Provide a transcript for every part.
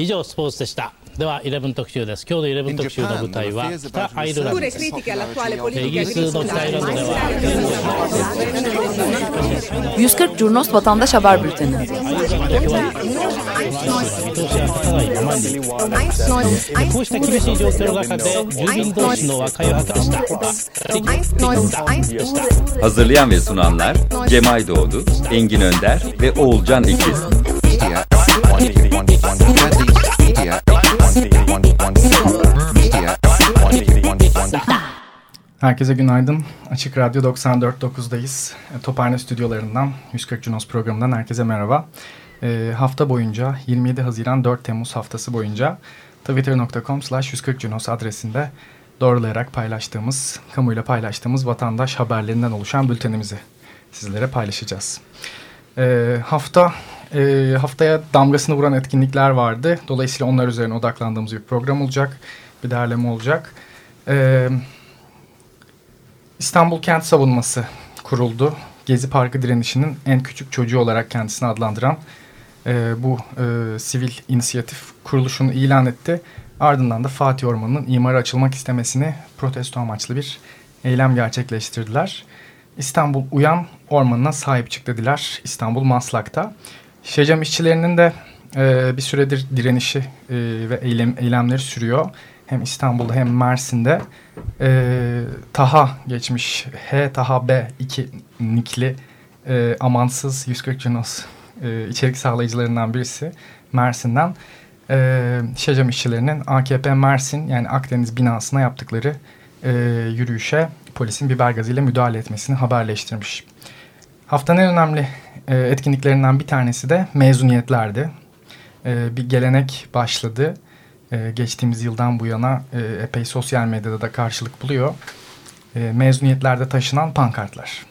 以上スポーツでしたでは11特集です今日の11特集の舞台は北アイルランドですイギリスの北アイルランドでは140 Curnos Vatandaş Haber Bülteni こうした厳しい状況の中で住民同士の和解を果たした Hazırlayan ve sunanlar Cemay Doğdu, Engin Önder ve Oğulcan İkiz. Herkese günaydın. Açık Radyo 94.9'dayız. E, Tophane stüdyolarından 140 Cunos programından herkese merhaba. E, hafta boyunca 27 Haziran 4 Temmuz haftası boyunca twitter.com slash 140 Cunos adresinde doğrulayarak paylaştığımız, kamuyla paylaştığımız vatandaş haberlerinden oluşan bültenimizi sizlere paylaşacağız. E, hafta e, haftaya damgasını vuran etkinlikler vardı. Dolayısıyla onlar üzerine odaklandığımız bir program olacak. Bir derleme olacak. Evet. İstanbul Kent Savunması kuruldu. Gezi Parkı direnişinin en küçük çocuğu olarak kendisini adlandıran e, bu e, sivil inisiyatif kuruluşunu ilan etti. Ardından da Fatih Ormanı'nın imara açılmak istemesini protesto amaçlı bir eylem gerçekleştirdiler. İstanbul Uyan Ormanı'na sahip çık dediler İstanbul Maslak'ta. Şecam işçilerinin de e, bir süredir direnişi e, ve eylem, eylemleri sürüyor. Hem İstanbul'da hem Mersin'de. E, Taha geçmiş. H Taha B 2 nikli e, amansız 140 Cunos e, içerik sağlayıcılarından birisi Mersin'den. E, Şecam işçilerinin AKP Mersin yani Akdeniz binasına yaptıkları e, yürüyüşe polisin biber gazıyla müdahale etmesini haberleştirmiş. Haftanın en önemli e, etkinliklerinden bir tanesi de mezuniyetlerdi. E, bir gelenek başladı e, geçtiğimiz yıldan bu yana epey sosyal medyada da karşılık buluyor. Mezuniyetlerde taşınan pankartlar.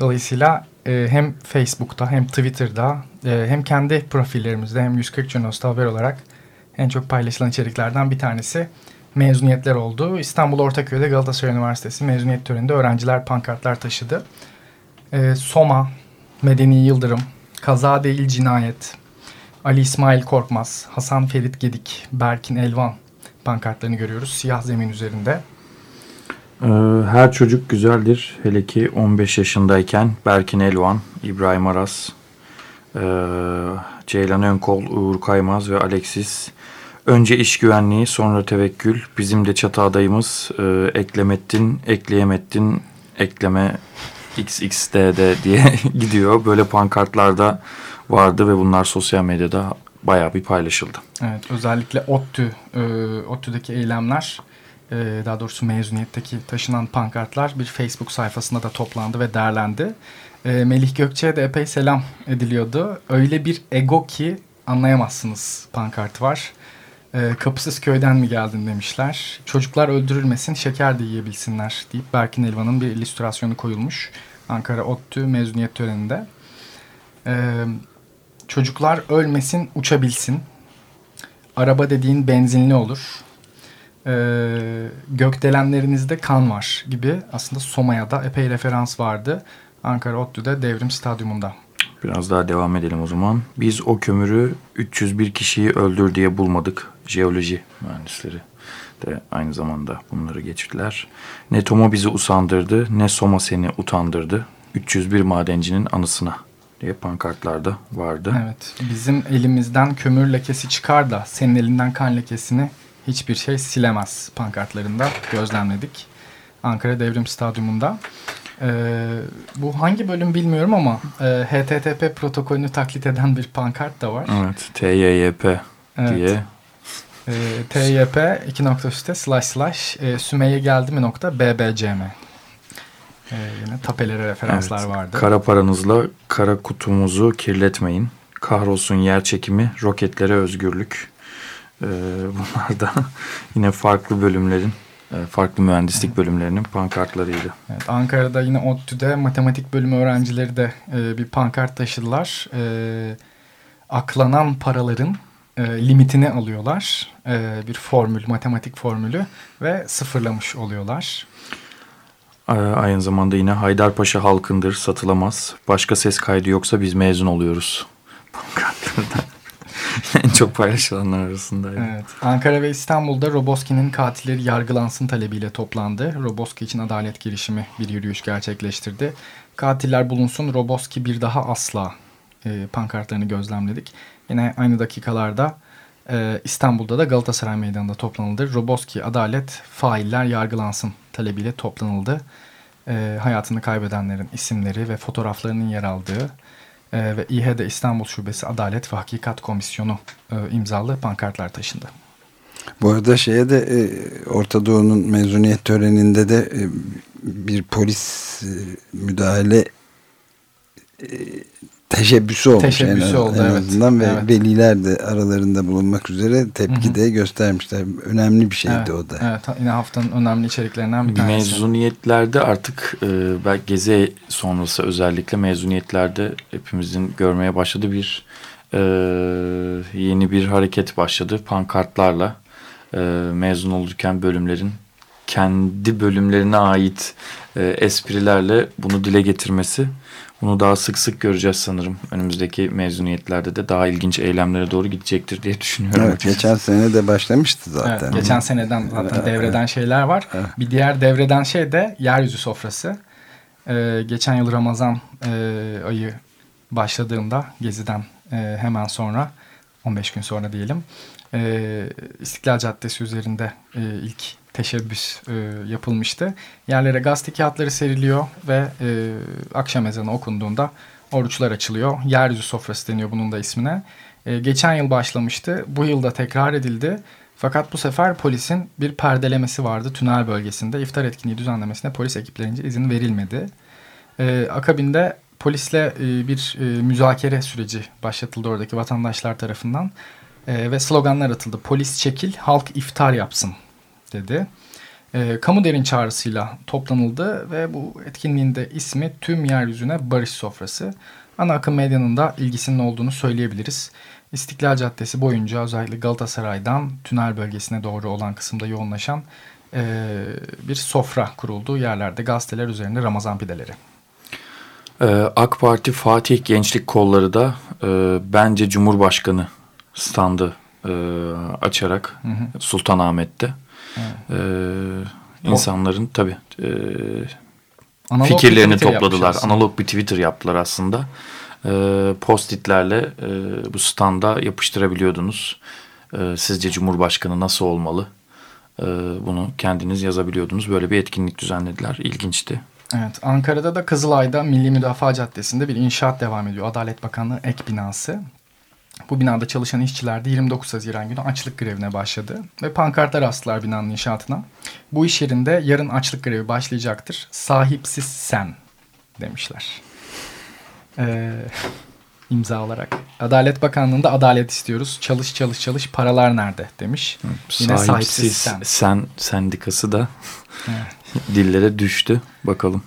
Dolayısıyla hem Facebook'ta hem Twitter'da hem kendi profillerimizde hem 140 Junos'ta haber olarak en çok paylaşılan içeriklerden bir tanesi mezuniyetler oldu. İstanbul Ortaköy'de Galatasaray Üniversitesi mezuniyet töreninde öğrenciler pankartlar taşıdı. Soma, Medeni Yıldırım, Kaza Değil Cinayet, Ali İsmail Korkmaz, Hasan Ferit Gedik, Berkin Elvan pankartlarını görüyoruz siyah zemin üzerinde. Ee, her çocuk güzeldir. Hele ki 15 yaşındayken Berkin Elvan, İbrahim Aras, e, Ceylan Önkol, Uğur Kaymaz ve Alexis. Önce iş güvenliği, sonra tevekkül. Bizim de çatı adayımız e, Eklemettin, Ekleyemettin, Ekleme XXD'de diye gidiyor. Böyle pankartlarda vardı ve bunlar sosyal medyada bayağı bir paylaşıldı. Evet özellikle ODTÜ, e, ODTÜ'deki eylemler e, daha doğrusu mezuniyetteki taşınan pankartlar bir Facebook sayfasında da toplandı ve değerlendi. E, Melih Gökçe'ye de epey selam ediliyordu. Öyle bir ego ki anlayamazsınız pankart var. E, kapısız köyden mi geldin demişler. Çocuklar öldürülmesin şeker de yiyebilsinler deyip Berkin Elvan'ın bir illüstrasyonu koyulmuş. Ankara ODTÜ mezuniyet töreninde. Evet Çocuklar ölmesin, uçabilsin. Araba dediğin benzinli olur. Ee, gökdelenlerinizde kan var gibi aslında Soma'ya da epey referans vardı. Ankara ODTÜ'de Devrim Stadyumunda. Biraz daha devam edelim o zaman. Biz o kömürü 301 kişiyi öldür diye bulmadık. Jeoloji mühendisleri de aynı zamanda bunları geçirdiler. Ne Tomo bizi usandırdı ne Soma seni utandırdı. 301 madencinin anısına diye pankartlarda vardı. Evet. Bizim elimizden kömür lekesi çıkar da senin elinden kan lekesini hiçbir şey silemez pankartlarında gözlemledik. Ankara Devrim Stadyumunda. Ee, bu hangi bölüm bilmiyorum ama e, HTTP protokolünü taklit eden bir pankart da var. Evet. TYYP evet. diye. E, TYP iki nokta üstte slash slash e, Sümeyye geldi mi nokta BBCM. Ee, yine tapelere referanslar evet, vardı. Kara paranızla kara kutumuzu kirletmeyin. Kahrolsun yer çekimi, roketlere özgürlük. Ee, bunlar da yine farklı bölümlerin, e, farklı mühendislik bölümlerinin pankartlarıydı. Evet, Ankara'da yine ODTÜ'de matematik bölümü öğrencileri de e, bir pankart taşıdılar. E, aklanan paraların e, limitini alıyorlar. E, bir formül, matematik formülü ve sıfırlamış oluyorlar. Ee, aynı zamanda yine Haydarpaşa halkındır, satılamaz. Başka ses kaydı yoksa biz mezun oluyoruz. En çok paylaşılanlar arasında. Evet. Ankara ve İstanbul'da Roboski'nin katilleri yargılansın talebiyle toplandı. Roboski için adalet girişimi bir yürüyüş gerçekleştirdi. Katiller bulunsun, Roboski bir daha asla e, pankartlarını gözlemledik. Yine aynı dakikalarda e, İstanbul'da da Galatasaray Meydanı'nda toplanıldı. Roboski adalet, failler yargılansın talebiyle toplanıldı. E, hayatını kaybedenlerin isimleri ve fotoğraflarının yer aldığı e, ve İHED İstanbul Şubesi Adalet ve Hakikat Komisyonu e, imzalı pankartlar taşındı. Bu arada şeye de e, Orta Doğu'nun mezuniyet töreninde de e, bir polis e, müdahale teşebbüsü olmuş teşebbüsü en, oldu, en azından evet. ve evet. veliler de aralarında bulunmak üzere tepki Hı -hı. de göstermişler. Önemli bir şeydi evet, o da. Evet yine haftanın önemli içeriklerinden bir tanesi. Mezuniyetlerde artık e, belki gezi sonrası özellikle mezuniyetlerde hepimizin görmeye başladığı bir e, yeni bir hareket başladı. Pankartlarla e, mezun olurken bölümlerin kendi bölümlerine ait e, esprilerle bunu dile getirmesi bunu daha sık sık göreceğiz sanırım. Önümüzdeki mezuniyetlerde de daha ilginç eylemlere doğru gidecektir diye düşünüyorum. Evet, geçen sene de başlamıştı zaten. Evet, geçen seneden zaten devreden şeyler var. Bir diğer devreden şey de yeryüzü sofrası. Ee, geçen yıl Ramazan e, ayı başladığında Gezi'den e, hemen sonra 15 gün sonra diyelim e, İstiklal Caddesi üzerinde e, ilk teşebbüs e, yapılmıştı. Yerlere gazete kağıtları seriliyor ve e, akşam ezanı okunduğunda oruçlar açılıyor. Yeryüzü sofrası deniyor bunun da ismine. E, geçen yıl başlamıştı. Bu yıl da tekrar edildi. Fakat bu sefer polisin bir perdelemesi vardı tünel bölgesinde. İftar etkinliği düzenlemesine polis ekiplerince izin verilmedi. E, akabinde polisle e, bir e, müzakere süreci başlatıldı oradaki vatandaşlar tarafından. E, ve sloganlar atıldı. Polis çekil, halk iftar yapsın dedi. E, kamu derin çağrısıyla toplanıldı ve bu etkinliğin de ismi Tüm Yeryüzüne Barış Sofrası. Ana akım medyanın da ilgisinin olduğunu söyleyebiliriz. İstiklal Caddesi boyunca özellikle Galatasaray'dan tünel bölgesine doğru olan kısımda yoğunlaşan e, bir sofra kuruldu. Yerlerde gazeteler üzerinde Ramazan pideleri. Ee, AK Parti Fatih Gençlik Kolları da e, bence Cumhurbaşkanı standı e, açarak hı hı. Sultanahmet'te e, insanların tabii e, fikirlerini topladılar. Analog bir Twitter yaptılar aslında. E, Post-itlerle e, bu standa yapıştırabiliyordunuz. E, sizce Cumhurbaşkanı nasıl olmalı? E, bunu kendiniz yazabiliyordunuz. Böyle bir etkinlik düzenlediler. İlginçti. Evet, Ankara'da da Kızılay'da Milli Müdafaa Caddesi'nde bir inşaat devam ediyor. Adalet Bakanlığı ek binası. Bu binada çalışan işçiler de 29 Haziran günü açlık grevine başladı ve pankartlar astılar binanın inşaatına. Bu iş yerinde yarın açlık grevi başlayacaktır. Sahipsiz sen demişler. Ee, imza olarak. Adalet Bakanlığı'nda adalet istiyoruz. Çalış çalış çalış paralar nerede demiş. Yine sahipsiz, sahipsiz sen. sen sendikası da evet. dillere düştü. Bakalım.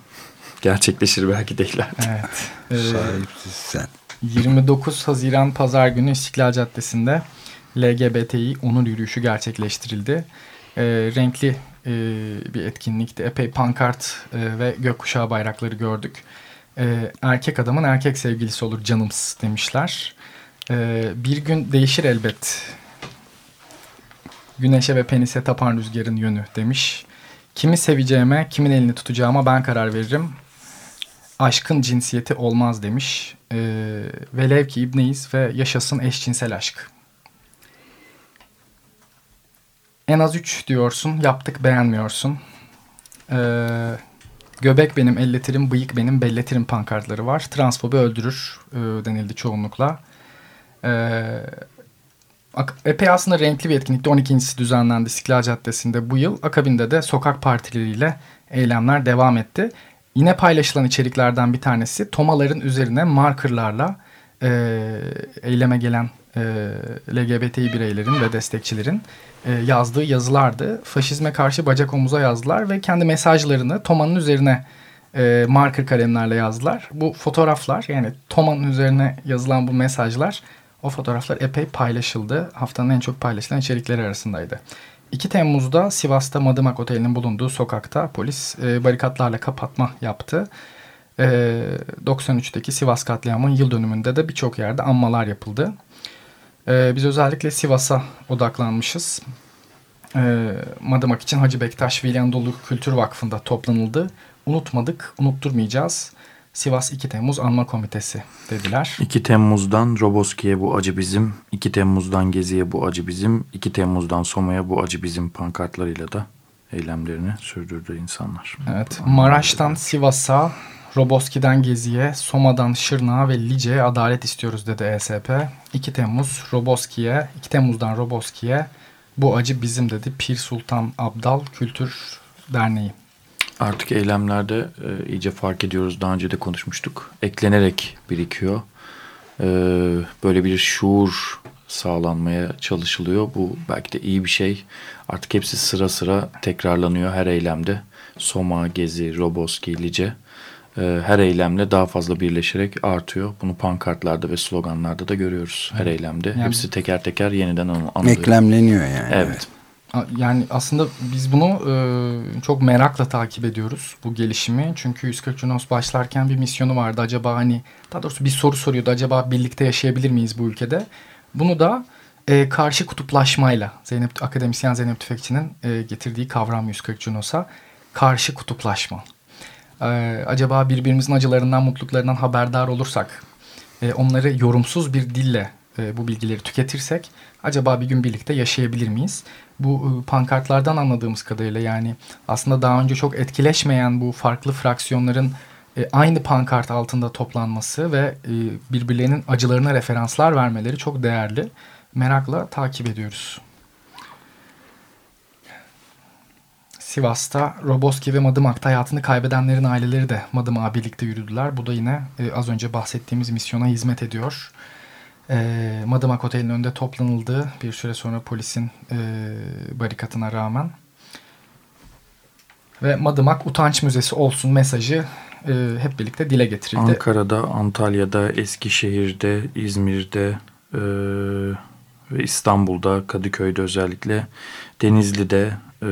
Gerçekleşir belki de ileride. Evet. Ee, sahipsiz sen. 29 Haziran Pazar günü İstiklal Caddesi'nde LGBTİ onur yürüyüşü gerçekleştirildi. E, renkli e, bir etkinlikti. Epey pankart e, ve gökkuşağı bayrakları gördük. E, erkek adamın erkek sevgilisi olur canımız demişler. E, bir gün değişir elbet. Güneşe ve penise tapan rüzgarın yönü demiş. Kimi seveceğime, kimin elini tutacağıma ben karar veririm. Aşkın cinsiyeti olmaz demiş. E, velev ki ibneyiz ve yaşasın eşcinsel aşk. En az üç diyorsun, yaptık beğenmiyorsun. Ee, göbek benim elletirim, bıyık benim belletirim pankartları var. Transfobi öldürür e, denildi çoğunlukla. Ee, epey aslında renkli bir etkinlikte 12.si düzenlendi İstiklal Caddesi'nde bu yıl. Akabinde de sokak partileriyle eylemler devam etti. Yine paylaşılan içeriklerden bir tanesi tomaların üzerine markerlarla e, eyleme gelen e, LGBTİ bireylerin ve destekçilerin e, yazdığı yazılardı. Faşizme karşı bacak omuza yazdılar ve kendi mesajlarını Toma'nın üzerine e, marker kalemlerle yazdılar. Bu fotoğraflar yani Toma'nın üzerine yazılan bu mesajlar o fotoğraflar epey paylaşıldı. Haftanın en çok paylaşılan içerikleri arasındaydı. 2 Temmuz'da Sivas'ta Madımak Oteli'nin bulunduğu sokakta polis e, barikatlarla kapatma yaptı. E, 93'teki Sivas katliamının yıl dönümünde de birçok yerde anmalar yapıldı. E, biz özellikle Sivas'a odaklanmışız. E, Madımak için Hacı Bektaş Veli Anadolu Kültür Vakfı'nda toplanıldı. Unutmadık, unutturmayacağız. Sivas 2 Temmuz Anma Komitesi dediler. 2 Temmuz'dan Roboski'ye bu acı bizim, 2 Temmuz'dan Gezi'ye bu acı bizim, 2 Temmuz'dan Soma'ya bu acı bizim pankartlarıyla da eylemlerini sürdürdü insanlar. Evet, Maraş'tan Sivas'a, Roboski'den Gezi'ye, Soma'dan Şırnak'a ve Lice'ye adalet istiyoruz dedi ESP. 2 Temmuz Roboski'ye, 2 Temmuz'dan Roboski'ye bu acı bizim dedi Pir Sultan Abdal Kültür Derneği. Artık eylemlerde e, iyice fark ediyoruz. Daha önce de konuşmuştuk. Eklenerek birikiyor. E, böyle bir şuur sağlanmaya çalışılıyor. Bu belki de iyi bir şey. Artık hepsi sıra sıra tekrarlanıyor her eylemde. Soma, Gezi, Roboski, Lice e, her eylemle daha fazla birleşerek artıyor. Bunu pankartlarda ve sloganlarda da görüyoruz her eylemde. Yani, Hepsi teker teker yeniden anılıyor. Eklemleniyor yani. Evet. evet. Yani aslında biz bunu e, çok merakla takip ediyoruz bu gelişimi. Çünkü 140 Junos başlarken bir misyonu vardı. Acaba hani daha doğrusu bir soru soruyordu. Acaba birlikte yaşayabilir miyiz bu ülkede? Bunu da e, karşı kutuplaşmayla Zeynep akademisyen Zeynep Tüfekçi'nin e, getirdiği kavram 140 Junos'a karşı kutuplaşma. E, acaba birbirimizin acılarından, mutluluklarından haberdar olursak, e, onları yorumsuz bir dille e, bu bilgileri tüketirsek acaba bir gün birlikte yaşayabilir miyiz? Bu e, pankartlardan anladığımız kadarıyla yani aslında daha önce çok etkileşmeyen bu farklı fraksiyonların e, aynı pankart altında toplanması ve e, birbirlerinin acılarına referanslar vermeleri çok değerli. Merakla takip ediyoruz. Sivas'ta Roboski ve Madımak'ta hayatını kaybedenlerin aileleri de Madımak'a birlikte yürüdüler. Bu da yine az önce bahsettiğimiz misyona hizmet ediyor. E, Madımak Oteli'nin önünde toplanıldığı bir süre sonra polisin e, barikatına rağmen. Ve Madımak Utanç Müzesi olsun mesajı e, hep birlikte dile getirildi. Ankara'da, Antalya'da, Eskişehir'de, İzmir'de e, ve İstanbul'da, Kadıköy'de özellikle, Denizli'de, e,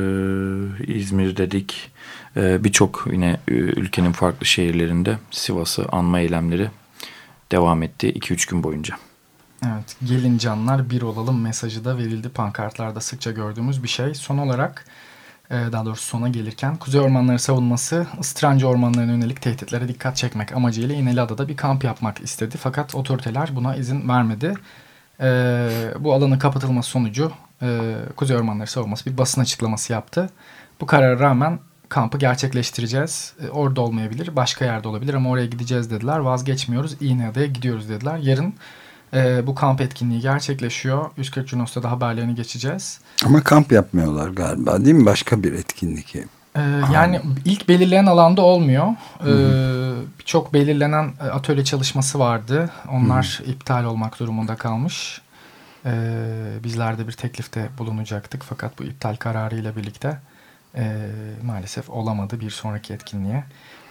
İzmir dedik. E, Birçok yine e, ülkenin farklı şehirlerinde Sivas'ı anma eylemleri devam etti 2-3 gün boyunca. Evet, gelin canlar bir olalım mesajı da verildi pankartlarda sıkça gördüğümüz bir şey. Son olarak e, daha doğrusu sona gelirken Kuzey Ormanları savunması ıstrancı ormanlarına yönelik tehditlere dikkat çekmek amacıyla İneliada'da bir kamp yapmak istedi. Fakat otoriteler buna izin vermedi. E, bu alanın kapatılması sonucu e, Kuzey Ormanları savunması bir basın açıklaması yaptı. Bu karara rağmen kampı gerçekleştireceğiz. orada olmayabilir, başka yerde olabilir ama oraya gideceğiz dediler. Vazgeçmiyoruz, İğneada'ya gidiyoruz dediler. Yarın e, bu kamp etkinliği gerçekleşiyor. 140 Junos'ta da haberlerini geçeceğiz. Ama kamp yapmıyorlar galiba değil mi? Başka bir etkinlik. Ee, yani ilk belirlenen alanda olmuyor. Ee, Birçok belirlenen e, atölye çalışması vardı. Onlar Hı-hı. iptal olmak durumunda kalmış. Ee, bizler de bir teklifte bulunacaktık. Fakat bu iptal kararı ile birlikte e, maalesef olamadı bir sonraki etkinliğe.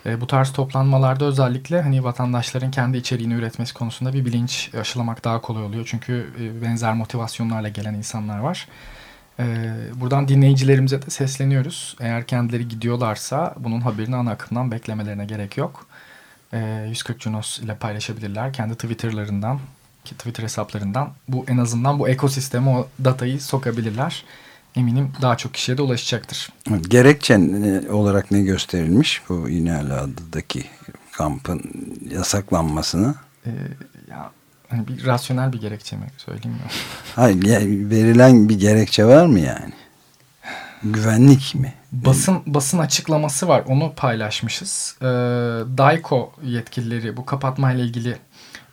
E, bu tarz toplanmalarda özellikle hani vatandaşların kendi içeriğini üretmesi konusunda bir bilinç aşılamak daha kolay oluyor. Çünkü e, benzer motivasyonlarla gelen insanlar var. E, buradan dinleyicilerimize de sesleniyoruz. Eğer kendileri gidiyorlarsa bunun haberini ana akımdan beklemelerine gerek yok. E, 140 Junos ile paylaşabilirler. Kendi Twitter'larından, Twitter hesaplarından bu en azından bu ekosisteme o datayı sokabilirler eminim daha çok kişiye de ulaşacaktır. Gerekçe olarak ne gösterilmiş bu İnali adındaki kampın yasaklanmasını? Ee, ya hani bir rasyonel bir gerekçe mi söyleyeyim mi? Hayır yani verilen bir gerekçe var mı yani? Güvenlik mi? Basın basın açıklaması var. Onu paylaşmışız. Ee, DAIKO yetkilileri bu kapatmayla ilgili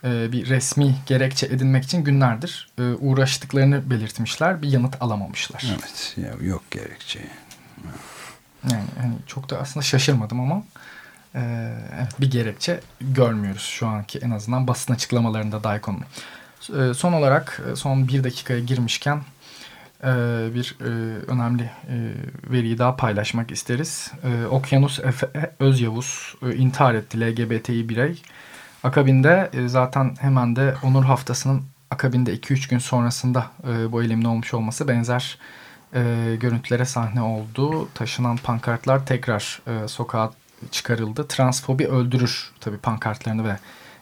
e, bir resmi gerekçe edinmek için günlerdir e, uğraştıklarını belirtmişler. Bir yanıt alamamışlar. Evet. Ya, yok gerekçe. Yani hani çok da aslında şaşırmadım ama e, evet, bir gerekçe görmüyoruz şu anki en azından basın açıklamalarında Daikon'un. E, son olarak son bir dakikaya girmişken e, bir e, önemli e, veriyi daha paylaşmak isteriz. E, Okyanus Efe Özyavuz e, intihar etti LGBTİ birey. Akabinde e, zaten hemen de Onur Haftası'nın akabinde 2-3 gün sonrasında e, bu eylemin olmuş olması benzer e, görüntülere sahne oldu. Taşınan pankartlar tekrar sokağa çıkarıldı. Transfobi öldürür tabii pankartlarını ve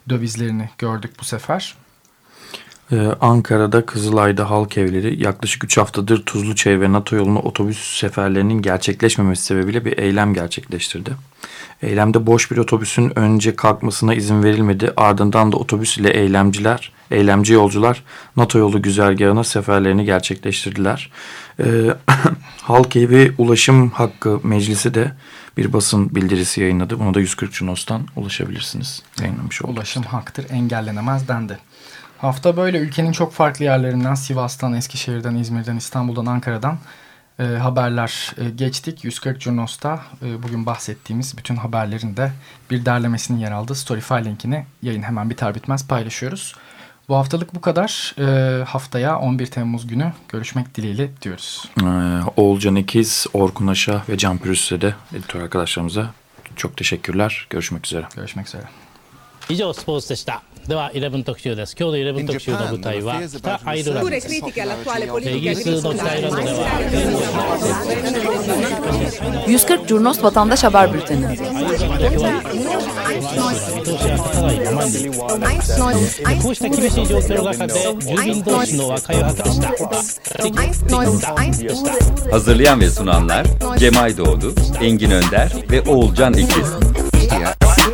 dövizlerini gördük bu sefer. Ee, Ankara'da Kızılay'da halk evleri yaklaşık 3 haftadır Tuzluçay ve NATO yolunu otobüs seferlerinin gerçekleşmemesi sebebiyle bir eylem gerçekleştirdi. Eylemde boş bir otobüsün önce kalkmasına izin verilmedi. Ardından da otobüs ile eylemciler, eylemci yolcular NATO yolu güzergahına seferlerini gerçekleştirdiler. Ee, Halk Evi Ulaşım Hakkı Meclisi de bir basın bildirisi yayınladı. Buna da 140 Cunos'tan ulaşabilirsiniz. Yayınlamış olduk. Ulaşım haktır, engellenemez dendi. Hafta böyle ülkenin çok farklı yerlerinden Sivas'tan, Eskişehir'den, İzmir'den, İstanbul'dan, Ankara'dan e, haberler e, geçtik. 140 Curnos'ta e, bugün bahsettiğimiz bütün haberlerin de bir derlemesinin yer aldığı Storyfy linkini yayın hemen biter bitmez paylaşıyoruz. Bu haftalık bu kadar. E, haftaya 11 Temmuz günü görüşmek dileğiyle diyoruz. Ee, Oğulcan İkiz, Orkun Aşa ve Can Pürüz'e de editör arkadaşlarımıza çok teşekkürler. Görüşmek üzere. Görüşmek üzere. 以上スポーツでした では11特集です今日の11特集の舞台は北アイルランドですイギリスの北アイルランドでは140 Curnos Vatandaş Haber Bülteni Hazırlayan ve sunanlar Cemay Doğdu, Engin Önder ve Oğulcan İkiz.